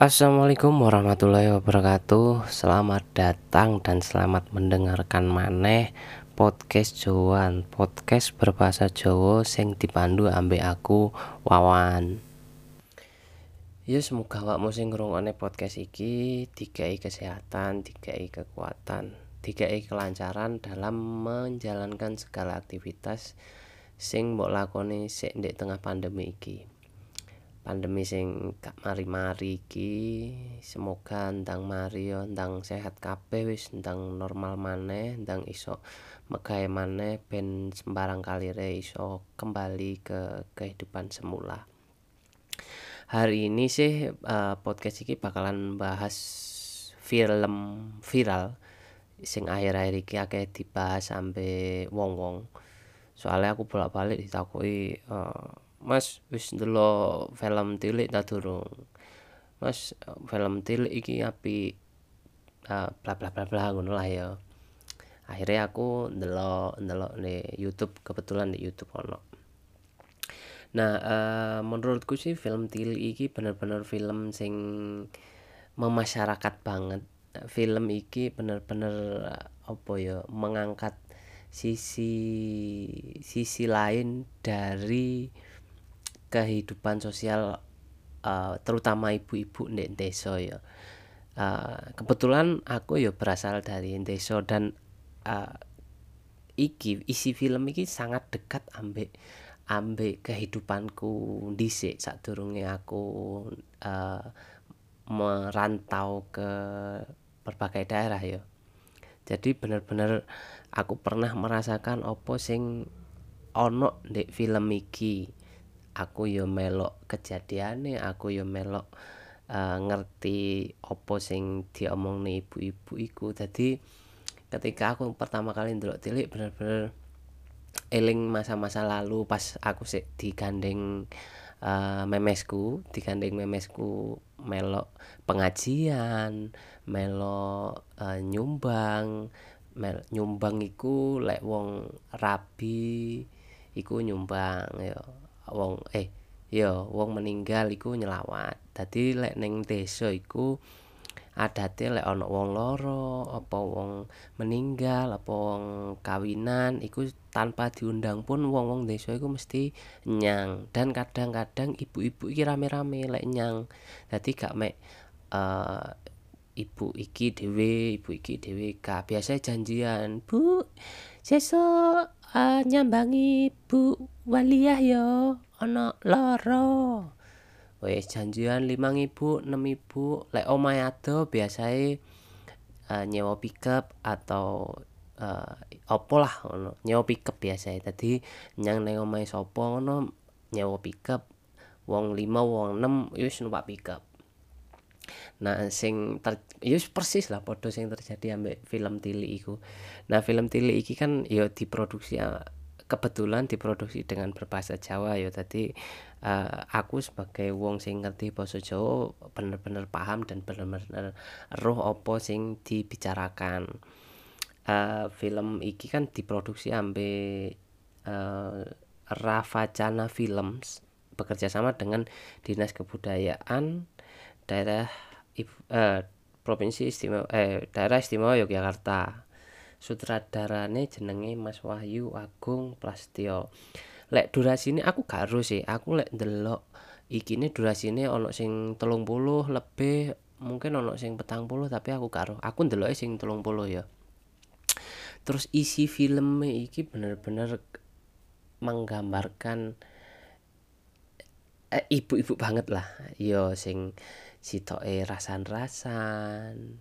Assalamualaikum warahmatullahi wabarakatuh. Selamat datang dan selamat mendengarkan maneh podcast Jawaan podcast berbahasa Jawa sing dipandu ambek aku Wawan. Ya semoga awakmu sing ngrungokne podcast iki dikai kesehatan, dikai kekuatan, dikai kelancaran dalam menjalankan segala aktivitas sing mbok lakoni sik tengah pandemi iki pandemi sing gak mari-mari iki semoga ndang mari yo ndang sehat kabeh wis ndang normal maneh ndang iso megawe maneh ben sembarang kalire iso kembali ke kehidupan semula. Hari ini sih uh, podcast iki bakalan bahas film viral sing akhir-akhir iki akeh dibahas sampe wong-wong. Soalnya aku bolak-balik ditakoki uh, Mas wis ndelok film tilik ta durung? Mas film tilik iki api uh, bla bla bla bla ngono lah ya. Akhirnya aku ndelok ndelok di YouTube kebetulan di YouTube ono. Nah uh, menurutku sih film tilik iki bener-bener film sing memasyarakat banget. Film iki bener-bener apa ya mengangkat sisi sisi lain dari kehidupan sosial uh, terutama ibu-ibu di desa ya. Uh, kebetulan aku ya berasal dari desa dan uh, iki isi film iki sangat dekat ambek ambek kehidupanku dhisik. Sadurunge aku uh, merantau ke berbagai daerah ya. Jadi bener-bener aku pernah merasakan opo sing ono di film iki aku yo melok kejadiane aku yo melok uh, ngerti opo sing diomongne ibu-ibu iku. Dadi ketika aku pertama kali ndelok tilik bener-bener eling masa-masa lalu pas aku sik digandeng uh, memesku digandeng memesku melok pengajian melok uh, nyumbang mel nyumbang iku lek wong rabi iku nyumbang ya wong eh ya wong meninggal iku nyelawat. Dadi lek ning desa iku adate lek ana wong loro apa wong meninggal apa wong kawinan iku tanpa diundang pun wong-wong desa iku mesti nyang. Dan kadang-kadang ibu-ibu iki rame-rame lek nyang. Dadi gak mek uh, ibu iki dhewe ibu iki dhewe ka biasa janjian bu sesuk uh, nyambangi bu waliyah yo ana lara. Wis janjian 5000 6000 lek omahe ado biasae uh, nyewa pickup atau uh, opo lah ngono. Nyewa pickup biasae. Dadi nyang ning omahe sapa ngono nyewa pickup. Wong 5 wong 6 wis numpak pickup Nah, sing ter ya persis lah padha sing terjadi ambek film Tili iku. Nah, film Tili iki kan ya diproduksi kebetulan diproduksi dengan berbahasa Jawa ya tadi uh, aku sebagai wong sing ngerti basa Jawa bener-bener paham dan bener-bener roh opo sing dibicarakan uh, film iki kan diproduksi ambe uh, Ravacana Films bekerja sama dengan Dinas Kebudayaan daerah uh, Provinsi Istimewa eh daerah Istimewa Yogyakarta. Sutradarane jenenge Mas Wahyu Agung Plastio. Lek durasine aku gak sih. Aku lek ndelok iki ne durasine ana sing 30 lebih mungkin ana sing 40 tapi aku gak aku ndeloke sing 30 ya. Terus isi filmnya iki bener-bener menggambarkan eh, ibu-ibu banget lah. Yo sing sitoke rasan-rasan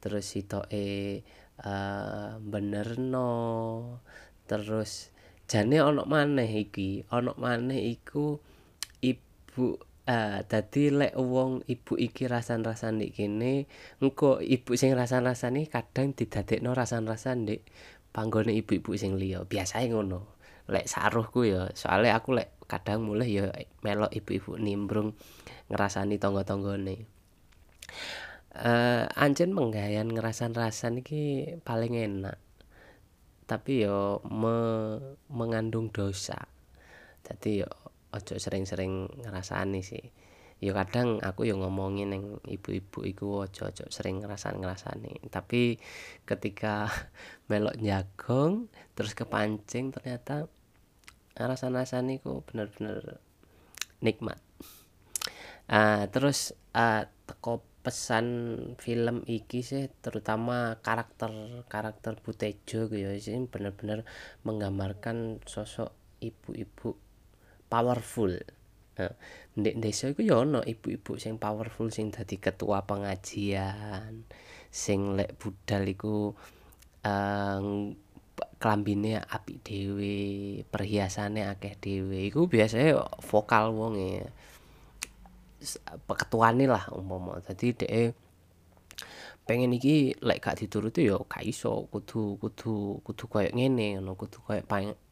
terus sitoke uh, benerno terus jane ana maneh iki ana maneh iku ibu uh, dadi lek wong ibu iki rasan-rasan nek kene engko ibu sing rasan-rasan iki kadang didadekno rasan-rasan nek panggone ibu-ibu sing liya. Biasae ngono. Lek saruhku ya soalnya aku lek kadang mulih ya melok ibu-ibu nimbrung ngrasani tangga-tanggane. Uh, ancen penggawean ngerasan-rasan iki paling enak. Tapi yo me, mengandung dosa. Jadi yo ojo sering-sering ngerasani sih. Ya kadang aku ya ngomongin ning ibu-ibu iku aja-aja sering ngrasan-ngrasani. Tapi ketika melok jagong terus kepancing ternyata rasa-rasane ku bener-bener nikmat uh, terus uh, teko pesan film iki sih terutama karakter karakter Butejo gitu ya sih bener-bener menggambarkan sosok ibu-ibu powerful Nah, desa iku ya ibu-ibu sing powerful sing dadi ketua pengajian, sing lek budal iku uh, klambine apik dhewe, perhiasane akeh dhewe. Iku biasane vokal wonge. Ketuane lah umpama. Dadi dhek pengen iki lek gak dituruti ya gak iso, kudu kudu kudu koyo ngene ngono, kudu koyo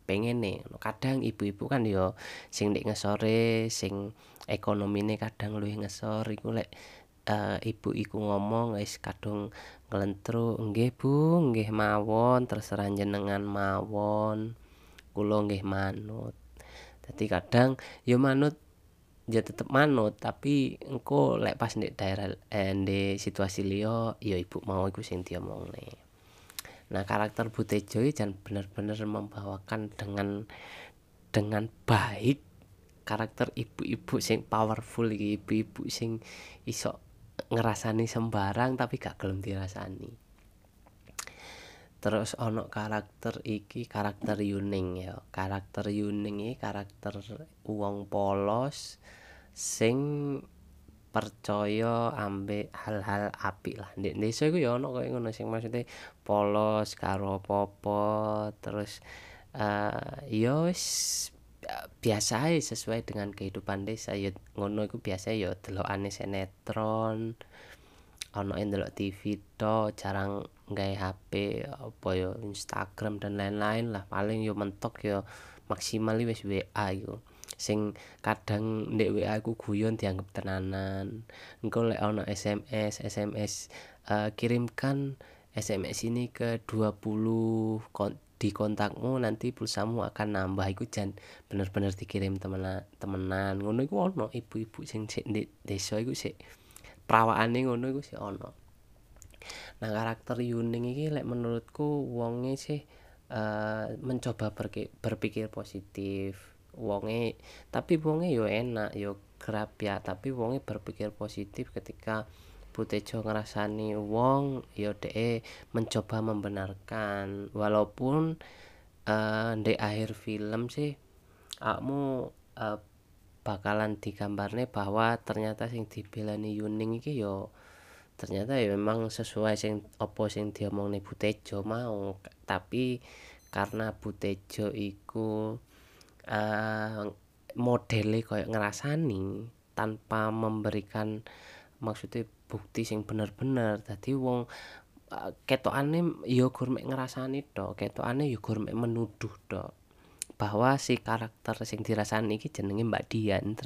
pengene kadang ibu-ibu kan ya sing ndek ngesore sing ekonomine kadang luwih ngesor iku lek uh, ibu iku ngomong wis kadung nglentruk nggih Bu nggih mawon terserah jenengan mawon kula nggih manut dadi kadang ya manut ya tetep manut tapi engko lek pas ndek daerah eh, ndek situasi liya ya ibu mau iku sing diomongne Nah karakter Butejo dan benar-benar membawakan dengan dengan baik karakter ibu-ibu sing powerful iki ibu-ibu sing iso ngerasani sembarang tapi gak gelem dirasani. Terus ono karakter iki karakter Yuning ya. Karakter Yuning iki karakter wong polos sing percaya ambek hal-hal apik lah. Ndek desa iku ya ono koyo ngono sing maksude polos karo apa terus uh, ya wis biasa sesuai dengan kehidupan desa. Ya ngono iku biasa ya delokane sinetron ono ndelok TV to jarang gawe HP apa ya Instagram dan lain-lain lah. Paling yo mentok yo maksimal wis WA iku sing kadang ndek WA aku guyon dianggap tenanan. Engko lek ana SMS SMS uh, eh, kirimkan SMS ini ke 20 kon di kontakmu nanti pulsamu akan nambah. Iku jan bener-bener dikirim temenan temenan. Ngono iku ono ibu-ibu sing sik desa iku sik prawakane ngono iku sik ono. Nah karakter Yuning iki lek menurutku wonge sih uh, mencoba berpikir positif wonge tapi wonge yo enak yo kerap ya tapi wonge berpikir positif ketika Butejo ngerasani wong yo de mencoba membenarkan. Walaupun uh, di akhir film sih kamu uh, bakalan digambarnya bahwa ternyata sing dibelani Yuning iki yo ternyata ya memang sesuai sing opo sing diomongne Butejo mau. Tapi karena Butejo iku uh, modele koyo ngrasani tanpa memberikan maksudnya bukti sing bener-bener. Dadi wong uh, ketokane ya gur mek ngrasani tok ketokane ya gur mek menuduh tok. Bahwa si karakter sing dirasani iki jenenge Mbak Dian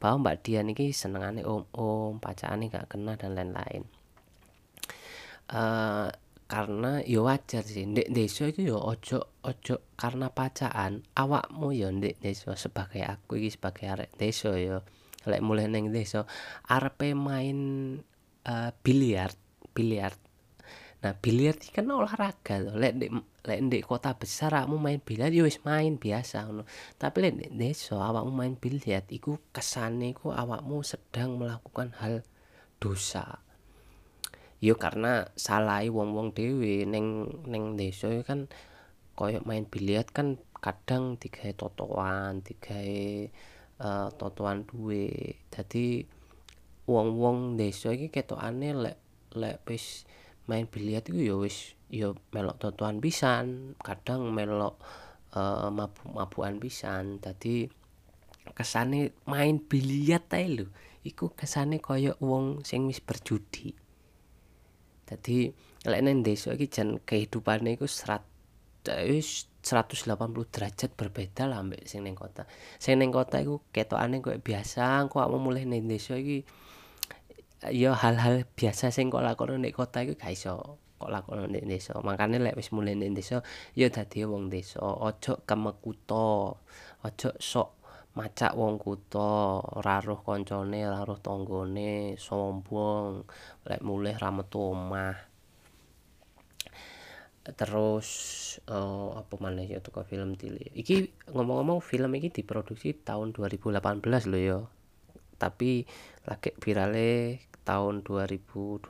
bahwa Mbak Dian iki senengane om-om pacakane gak kena dan lain-lain. Uh, karena ya wajar sih ndek desa itu ya ojo ojo karena pacaan awakmu ya ndek desa sebagai aku iki sebagai arek desa ya. Lek mulai neng desa arepe main uh, biliar biliar nah biliar iki kan olahraga to. Lek ndek lek ndek kota besar awakmu main biliar ya wis main biasa ngono. Tapi lek ndek desa awakmu main biliar iku kesane iku awakmu sedang melakukan hal dosa. Yo karena salahi wong-wong dhewe ning ning desa kan koyo main biliar kan kadang digawe totoan, digawe uh, totoan duwe. Dadi wong-wong desa iki ketokane lek lek wis main biliar iku ya wis ya melok totoan pisan, kadang melok uh, mabuk-mabukan pisan. Dadi kesane main biliar tae lho. Iku kesane koyo wong sing wis berjudi. Dadi lek nang desa iki jan kehidupane iku serat wis 180 derajat berbeda lah ambek sing ning kota. Sing ning kota iku ketokane koyo biasa, kok awakmu mulih ning desa iki ya hal-hal biasa sing kok lakono ning kota iku gak iso kok lakono ning desa. Makane lek wis mulih ning desa ya dadi wong desa, aja kemekuto. Aja sok macak wong kutha ora roh kancane roh tanggane sombong lek mulih ra metu omah terus uh, apa maneh ya teko film Tili iki ngomong-ngomong film iki diproduksi tahun 2018 lho ya. Tapi lagi virale tahun 2020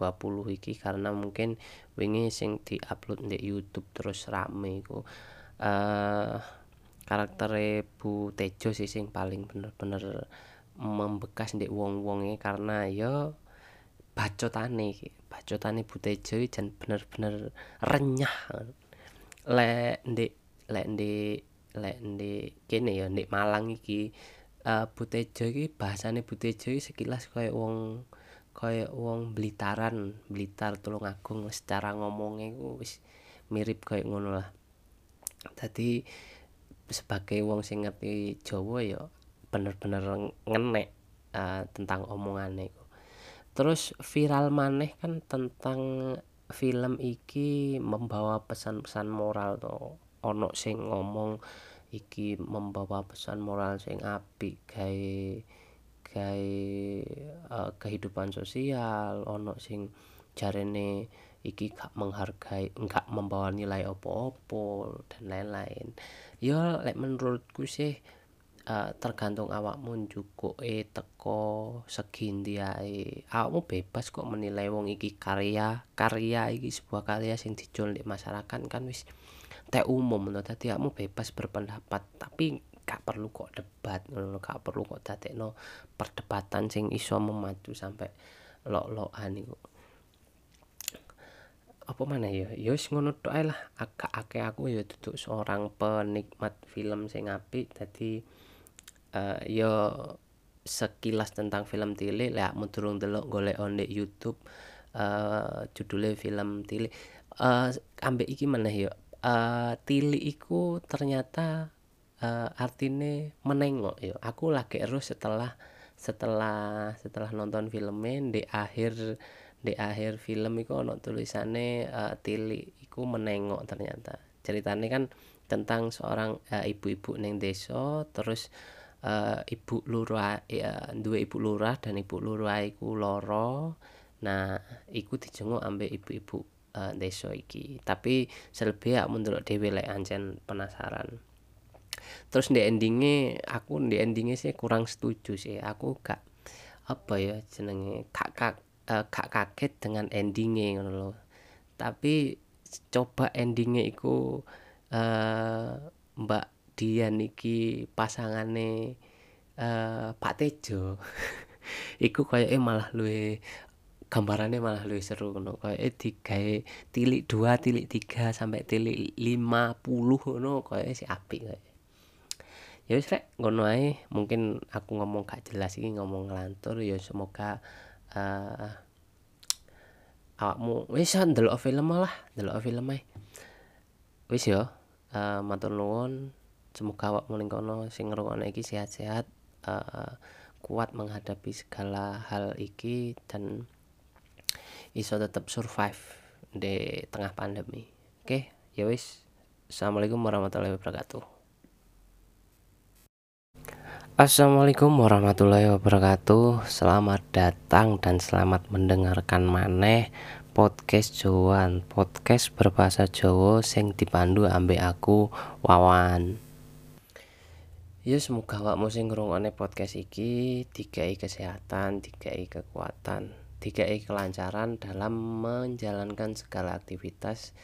iki karena mungkin wingi sing diupload di YouTube terus rame iku. Uh, karaktere Bu Tejo sih sing paling bener-bener membekas ndek wong-wonge karena ya bacotane iki. Bacotane Bu Tejo jan bener-bener renyah. Lek ndek lek ndek lek ndek kene ya ndek Malang iki uh, Bu Tejo iki bahasane Bu Tejo iki sekilas kaya wong kaya wong Blitaran Blitar Tulungagung secara ngomongnya ku wis mirip kaya ngono lah. Dadi sebagai wong sing ngerti Jawa ya bener-bener ngenek uh, tentang omongane iku terus viral maneh kan tentang film iki membawa pesan-pesan moral to. Ono sing ngomong iki membawa pesan moral sing apik gawe gawe uh, kehidupan sosial. Ono sing jarene iki gak menghargai enggak membawa nilai opo-opo dan lain-lain. Ya lek menurutku sih uh, tergantung awakmu njukuke teko segi ndi ae. Awakmu bebas kok menilai wong iki karya karya iki sebuah karya sing dijual di masyarakat kan wis teh umum no dadi awakmu bebas berpendapat tapi gak perlu kok debat ngono. Gak perlu kok dadekno perdebatan sing iso memadu sampai lok-lokan iku. Apa mana ya? Ya wis ngono tok lah. Agak akeh aku ya duduk seorang penikmat film sing apik. Dadi uh, yo sekilas tentang film Tili lek mu durung delok golek on di YouTube uh, judulnya film Tili uh, ambek iki meneh yo. Uh, Tili iku ternyata uh, artine menengok yo. Aku lagi terus setelah setelah setelah nonton filmnya di akhir di akhir film iku ono tulisane uh, Tili iku menengok ternyata. Ceritanya kan tentang seorang ibu-ibu uh, neng desa terus uh, ibu lurah ya dua ibu lurah dan ibu lurah iku loro nah iku dijenguk ambek ibu-ibu uh, desa iki. Tapi selebih aku ndelok dhewe lek ancen penasaran. Terus di endingnya aku di endingnya sih kurang setuju sih. Aku gak apa ya jenenge kak kak uh, gak kaget dengan endingnya ngono loh tapi coba endingnya iku uh, mbak dia niki pasangane uh, Pak Tejo. Iku eh malah luwe gambarannya malah luwih seru ngono. Kaya digawe tilik 2 tilik 3 sampai tilik 50 ngono kaya si apik kaya ya wis rek ngono ae. Mungkin aku ngomong gak jelas iki ngomong ngelantur ya semoga uh, awakmu wis ndelok film lah ndelok film ae. Wis ya uh, matur nuwun semoga awak ning kono sing ngrungokne iki sehat-sehat uh, kuat menghadapi segala hal iki dan iso tetap survive di tengah pandemi. Oke okay, ya wis. Assalamualaikum warahmatullahi wabarakatuh. Assalamualaikum warahmatullahi wabarakatuh. Selamat datang dan selamat mendengarkan maneh podcast Jawaan Podcast berbahasa Jawa sing dipandu ambek aku Wawan Ya semoga awakmu sing ngrungokne podcast iki dikai kesehatan, dikai kekuatan, dikai kelancaran dalam menjalankan segala aktivitas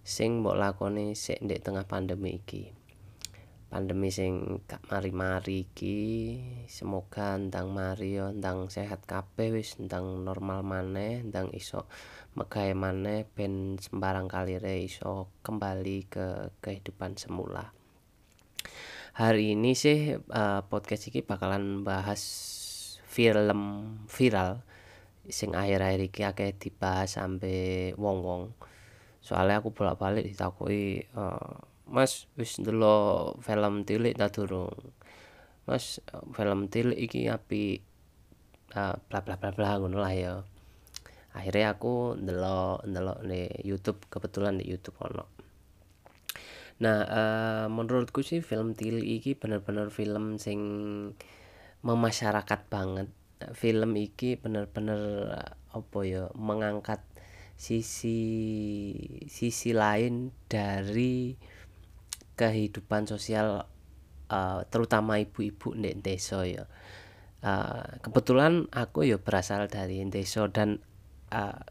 sing mbok lakoni sik ndek tengah pandemi iki. Pandemi sing gak mari-mari iki semoga ndang mari yo ndang sehat kabeh wis ndang normal maneh, ndang iso megawe maneh ben sembarang kalire iso kembali ke kehidupan semula. Hari ini sih uh, podcast ini bakalan bahas film viral sing akhir-akhir iki akeh dibahas sampai wong-wong. Soalnya aku bolak-balik ditakoi uh, Mas wis ndelok film tilik ta durung? Mas film tilik iki api uh, bla bla bla bla ngono lah ya. Akhirnya aku ndelok ndelok di YouTube kebetulan di YouTube ono Nah, eee, menurutku sih film Tilik iki bener-bener film sing memasyarakat banget. Film iki bener-bener apa ya, mengangkat sisi sisi lain dari kehidupan sosial, eee, terutama ibu-ibu ndek desa ya. Eee, kebetulan aku ya berasal dari desa dan, eee,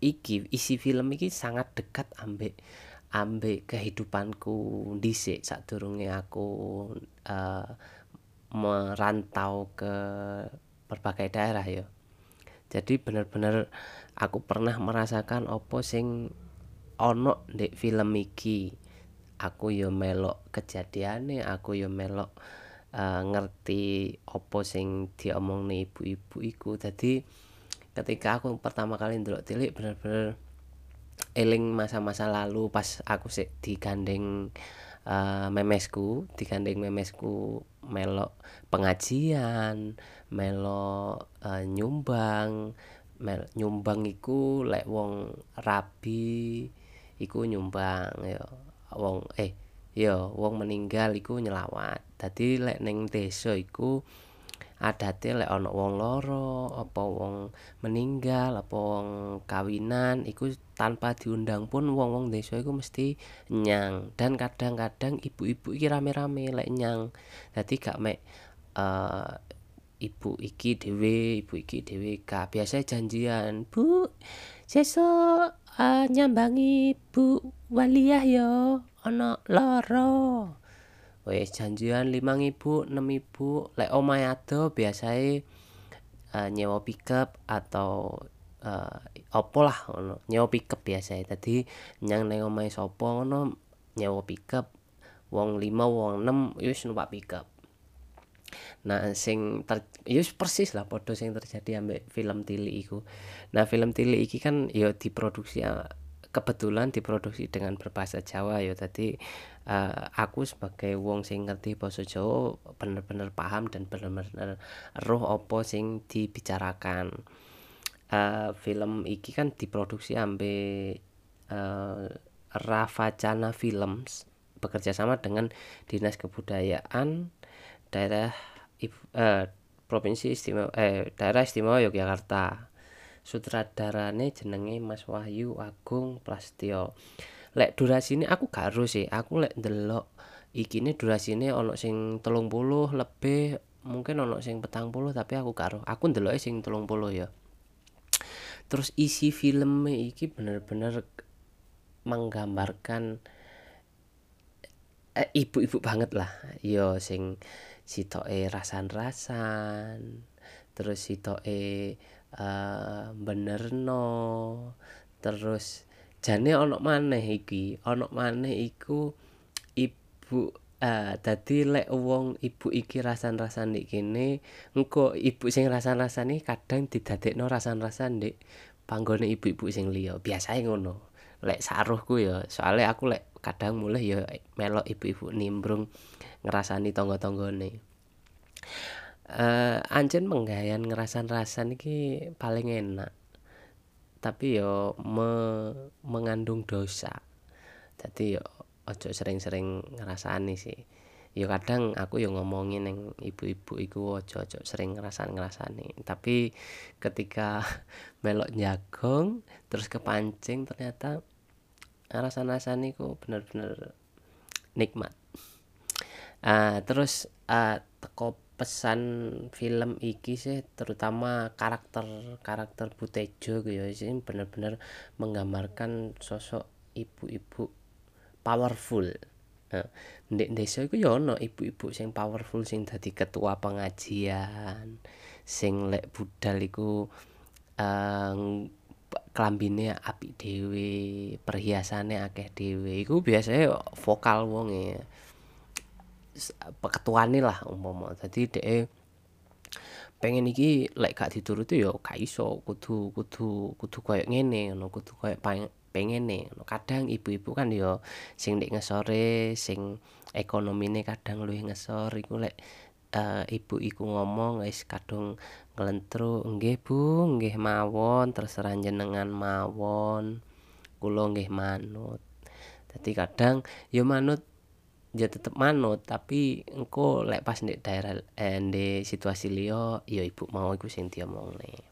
iki isi film iki sangat dekat ambek ambek kehidupanku dhisik sadurunge aku, eee, merantau ke berbagai daerah ya. Jadi bener-bener aku pernah merasakan apa sing ana ndek film iki. Aku ya melok kejadiane, aku ya melok, eee, ngerti apa sing diomongne ibu-ibu iku. Dadi ketika aku pertama kali ndelok Tilik bener-bener eling masa-masa lalu pas aku sik digandeng, eee, memesku, digandeng memesku melok pengajian, melok, eee, nyumbang, mel nyumbang iku lek wong rabi iku nyumbang ya, wong eh ya wong meninggal iku nyelawat. Dadi lek ning desa iku adate lek ana wong lara, apa wong meninggal, apa wong kawinan iku tanpa diundang pun wong-wong desa iku mesti nyang. Dan kadang-kadang ibu-ibu iki rame-rame lek nyang. Dadi gak mek, eee, ibu iki dhewe, ibu iki dhewe, gak. Biasane janjian, "Bu, sesuk, eee, nyambangi Bu Waliyah ya, ana lara." Wis janjian limang ibu, enem ibu, lek omahe adoh biasae, eee, nyewa pickup atau, eee, apalah ngono, nyewa pickup biasae. Dadi nyang ning omahe sapa ngono nyewa pickup, wong lima, wong enem wis numpak pickup. Nah, sing ter wis persis lah padha sing terjadi ambek film Tilik iku. Nah, film Tilik iki kan ya diproduksi, kebetulan diproduksi dengan berbahasa Jawa ya. Dadi, eee, aku sebagai wong sing ngerti basa Jawa bener-bener paham dan bener-bener eruh apa sing dibicarakan. Eee, film iki kan diproduksi ambek, eee, Raffacana Films bekerja sama dengan Dinas Kebudayaan Daerah eee, Provinsi Istimewa eh, Daerah Istimewa Yogyakarta. Sutradarane jenenge Mas Wahyu Agung Prastyo. Lek durasine aku gak eruh sih, aku lek ndelok ikine durasine ana sing telung puluh lebih, mungkin ana sing petang puluh tapi aku gak eruh. Aku ndeloke sing telung puluh ya. Terus isi filme iki bener-bener menggambarkan, eee, ibu-ibu banget lah. Ya sing sitoke rasan-rasan, terus sitoke, eee, mbenerno, terus jane ana maneh iki, ana maneh iku ibu eee, dadi lek wong ibu iki rasan-rasan ndek kene, engko ibu sing rasan-rasan iki kadang didadekno rasan-rasan ndek panggone ibu-ibu sing liya, biasae ngono. Lek sak eruhku ya, soale aku lek kadang mulih ya melok ibu-ibu nimbrung ngrasani tangga-tanggane. Eee, ancen penggawean ngrasan-rasan iki paling enak. Tapi ya me mengandung dosa. Dadi ya aja sering-sering ngrasani sih. Ya kadang aku ya ngomongi ning ibu-ibu iku aja aja sering ngrasan-ngrasani. Tapi ketika melok njagong terus kepancing ternyata ngrasan-ngrasan iku bener-bener nikmat. Eee, terus, eee, teko pesan film iki sih terutama karakter-karakter Bu Tejo ku ya sing bener-bener menggambarkan sosok ibu-ibu powerful. Nah, desa iku ya ana ibu-ibu sing powerful sing dadi ketua pengajian, sing lek budal iku, eee, klambine apik dhewe, perhiasane akeh dhewe, iku biasae vokal wonge. Ketuane lah umpama. Dadi dheke pengen iki lek gak dituruti ya gak iso, kudu kudu kudu koyo ngene ngono, kudu koyo pengene ngono. Kadang ibu-ibu kan ya sing ndek ngesore, sing ekonomine kadang luwih ngesor iku lek, eee, ibu iku ngomong wis kadung nglentruk, "Nggih Bu, nggih mawon, terserah njenengan mawon, kula nggih manut." Dadi kadang ya manut ya tetep manut tapi engko lek pas ndek daerah eh, situasi liya ya ibu mau iku sing diomongne.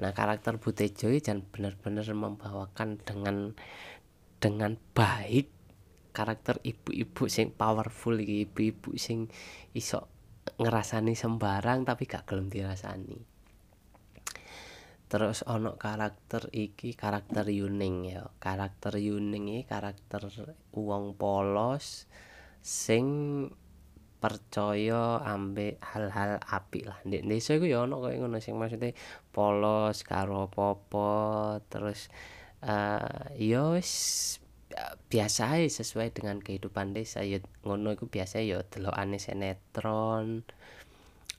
Nah karakter Butejo jan bener-bener membawakan dengan dengan baik karakter ibu-ibu sing powerful iki ibu-ibu sing iso ngerasani sembarang tapi gak gelem dirasani terus ono karakter iki karakter Yuning ya. Karakter Yuning iki karakter wong polos sing percaya ambek hal-hal apik lah. Ndek desa iku ya ono koyo ngono sing maksude polos karo apa terus uh, ya wis biasa sesuai dengan kehidupan desa. Ya ngono iku biasa ya delokane sinetron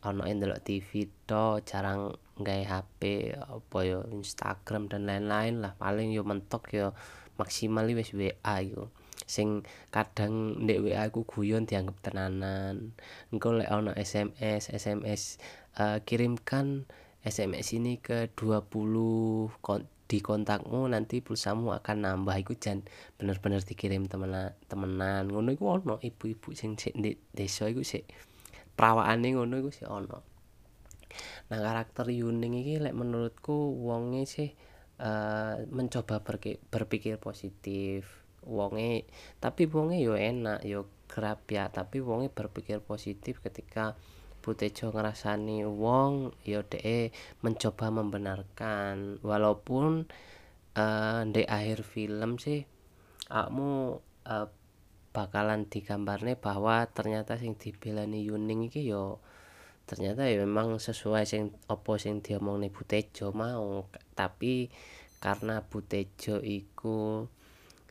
ono ndelok TV to jarang gawe HP apa ya Instagram dan lain-lain lah. Paling yo mentok yo maksimal wis WA iku. Sing kadang ndek WA iku guyon dianggap tenanan. Engko lek ono SMS SMS uh, eh, kirimkan SMS ini ke 20 di kontakmu nanti pulsamu akan nambah. Iku jan bener-bener dikirim temenan temenan. Ngono iku ono ibu-ibu sing sik desa iku sik prawakane ngono iku sik ono. Nah karakter Yuning iki lek menurutku wonge sih uh, mencoba berpikir positif. Wonge tapi wonge yo enak yo kerap ya tapi wonge berpikir positif ketika Butejo ngerasani wong yo de mencoba membenarkan. Walaupun uh, di akhir film sih kamu uh, bakalan digambarnya bahwa ternyata sing dibelani Yuning iki yo ternyata ya memang sesuai sing opo sing nih Butejo mau. Tapi karena Butejo iku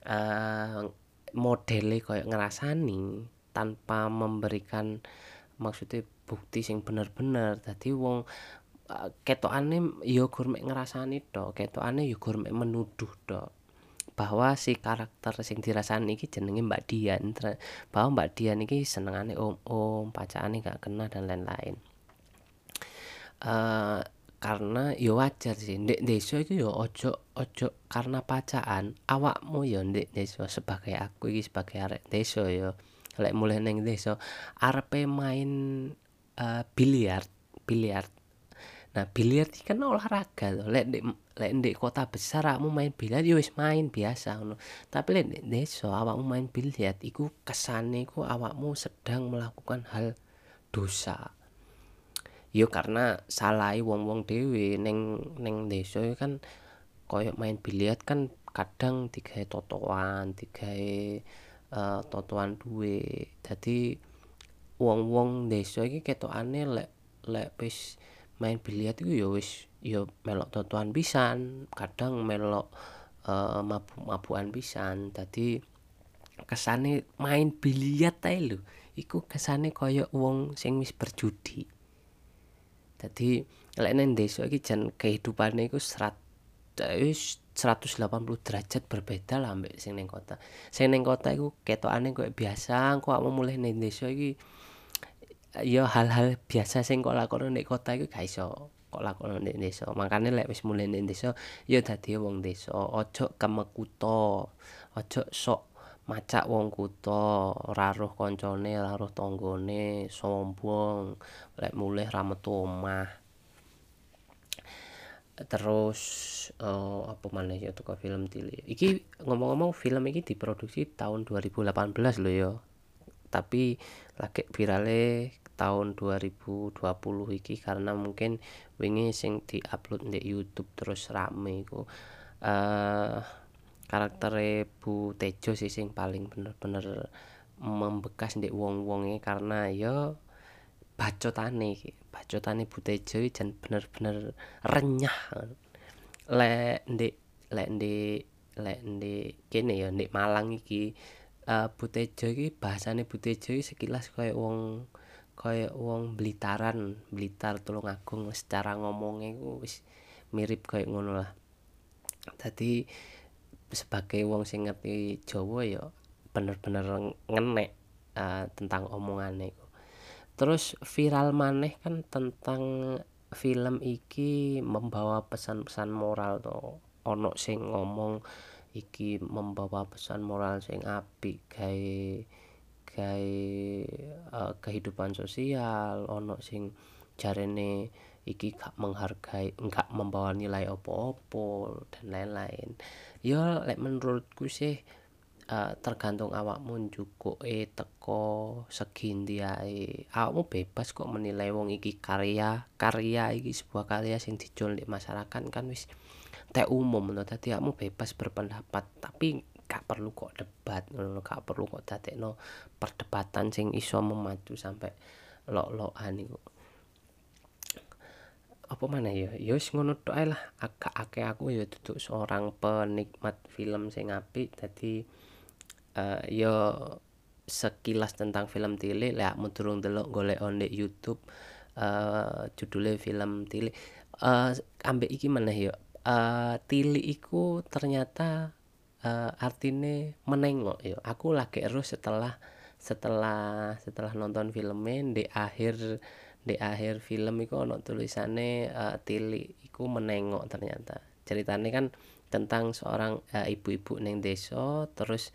uh, modele ngerasani tanpa memberikan maksudnya bukti sing bener-bener. Dadi wong uh, ketokane ya gur mek ngrasani tok ketokane ya gur menuduh tok bahwa si karakter sing dirasani iki jenenge Mbak Dian. Bahwa Mbak Dian iki senengane om-om pacakane gak kena dan lain-lain. Uh, karena ya wajar sih ndek desa iki ya ojo ojo karena pacaan awakmu ya ndek desa sebagai aku iki sebagai arek desa ya. Lek mulai neng desa arepe main uh, biliar biliar nah biliar iki kan olahraga loh lek lek ndek kota besar kamu main biliar ya wis main biasa ngono. Tapi lek ndek desa awakmu main biliar iku kesane iku awakmu sedang melakukan hal dosa. Yo karena salah wong-wong dhewe ning ning desa kan koyo main biliar kan kadang digawe totoan digawe uh, totoan duwe dadi wong-wong desa iki ketokane lek lek wis main biliar iku ya wis ya melok totoan pisan, kadang melok uh, mabuk-mabukan pisan. Dadi kesane main biliar ae lho. Iku kesane kaya wong sing wis berjudi. Dadi lek nang desa iki jan kehidupane iku serat wis 180 derajat berbeda lah ambek sing ning kota. Sing ning kota iku ketokane koyo biasa, kok mulih ning desa iki ya hal-hal biasa sing kok lakono nek kota iku gak iso kok lakono nek desa. Makane lek wis mulai nek desa ya dadi wong desa. Aja kemekuto aja sok macak wong kuto raruh koncone raruh tanggane sombong lek mulih ra metu omah. Terus uh, apa maneh ya toko film tili iki ngomong-ngomong film iki diproduksi tahun 2018 lho ya. Tapi lagi virale tahun 2020 iki karena mungkin wingi sing diupload di YouTube terus rame iku. Uh, karakter Bu Tejo sih sing paling bener-bener membekas ndek wong-wonge karena ya bacotane iki. Bacotane Bu Tejo jan bener-bener renyah. Lek ndek lek ndek lek ndek kene ya ndek Malang iki uh, Bu Tejo iki bahasane Bu Tejo sekilas kaya wong kaya wong Blitaran, Blitar Tulungagung secara ngomongnya ku wis mirip kaya ngono lah. Dadi sebagai wong sing ngerti Jawa ya bener-bener ngenek uh, tentang omongane iku. Terus viral maneh kan tentang film iki membawa pesan-pesan moral to. Ono sing ngomong iki membawa pesan moral sing apik gawe gawe uh, kehidupan sosial ono sing jarene iki gak menghargai enggak membawa nilai opo-opo dan lain-lain. Ya lek menurutku sih uh, tergantung awakmu e teko segi ndi ae. Awakmu bebas kok menilai wong iki karya karya iki sebuah karya sing dijual di masyarakat kan wis teh umum. No dadi kamu bebas berpendapat. Tapi gak perlu kok debat ngono gak perlu kok dadekno perdebatan sing iso memaju sampai lok-lokan iku. Apa mana ya? Ya wis ngono tok lah. Agak akeh aku ya duduk seorang penikmat film sing apik. Dadi uh, ya sekilas tentang film Tili lah mau durung delok golek on di YouTube uh, judulnya film Tili uh, ambek iki mana ya? Uh, tili iku ternyata uh, artine menengok yo. Aku lagi terus setelah setelah setelah nonton filmnya di akhir di akhir film iku ono tulisannya uh, tili iku menengok ternyata. Ceritanya kan tentang seorang ibu-ibu uh, neng desa terus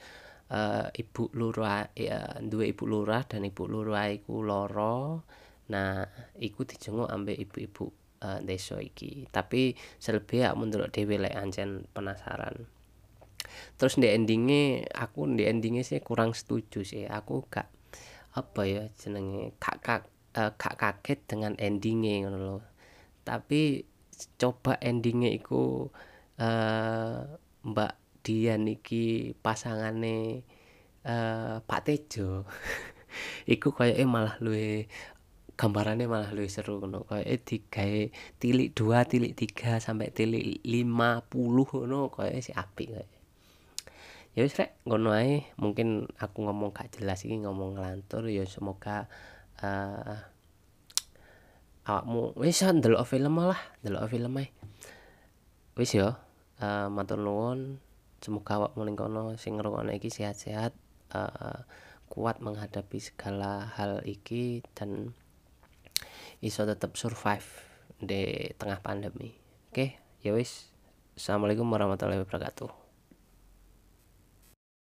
uh, ibu lurah ya, dua ibu lurah dan ibu lurah iku loro nah iku dijenguk ambek ibu-ibu uh, desa iki. Tapi selebih aku menurut dhewe lek ancen penasaran terus di endingnya aku di endingnya sih kurang setuju sih. Aku gak apa ya jenenge kak kak uh, gak kaget dengan endingnya ngono loh tapi coba endingnya iku uh, Mbak Dian iki pasangane uh, Pak Tejo. Iku kayaknya malah luwe gambarannya malah lebih seru ngono. Kayak digawe tilik dua tilik tiga sampai tilik lima puluh ngono kayak si api kayak ya wis rek ngono ae. Mungkin aku ngomong gak jelas iki ngomong ngelantur ya semoga uh, awakmu wis ndelok film lah ndelok film ae. Wis yo uh, matur nuwun. Semoga awakmu ning kono sing ngrungokno iki sehat-sehat uh, kuat menghadapi segala hal iki dan iso tetap survive di tengah pandemi. Oke ya wis. Assalamualaikum warahmatullahi wabarakatuh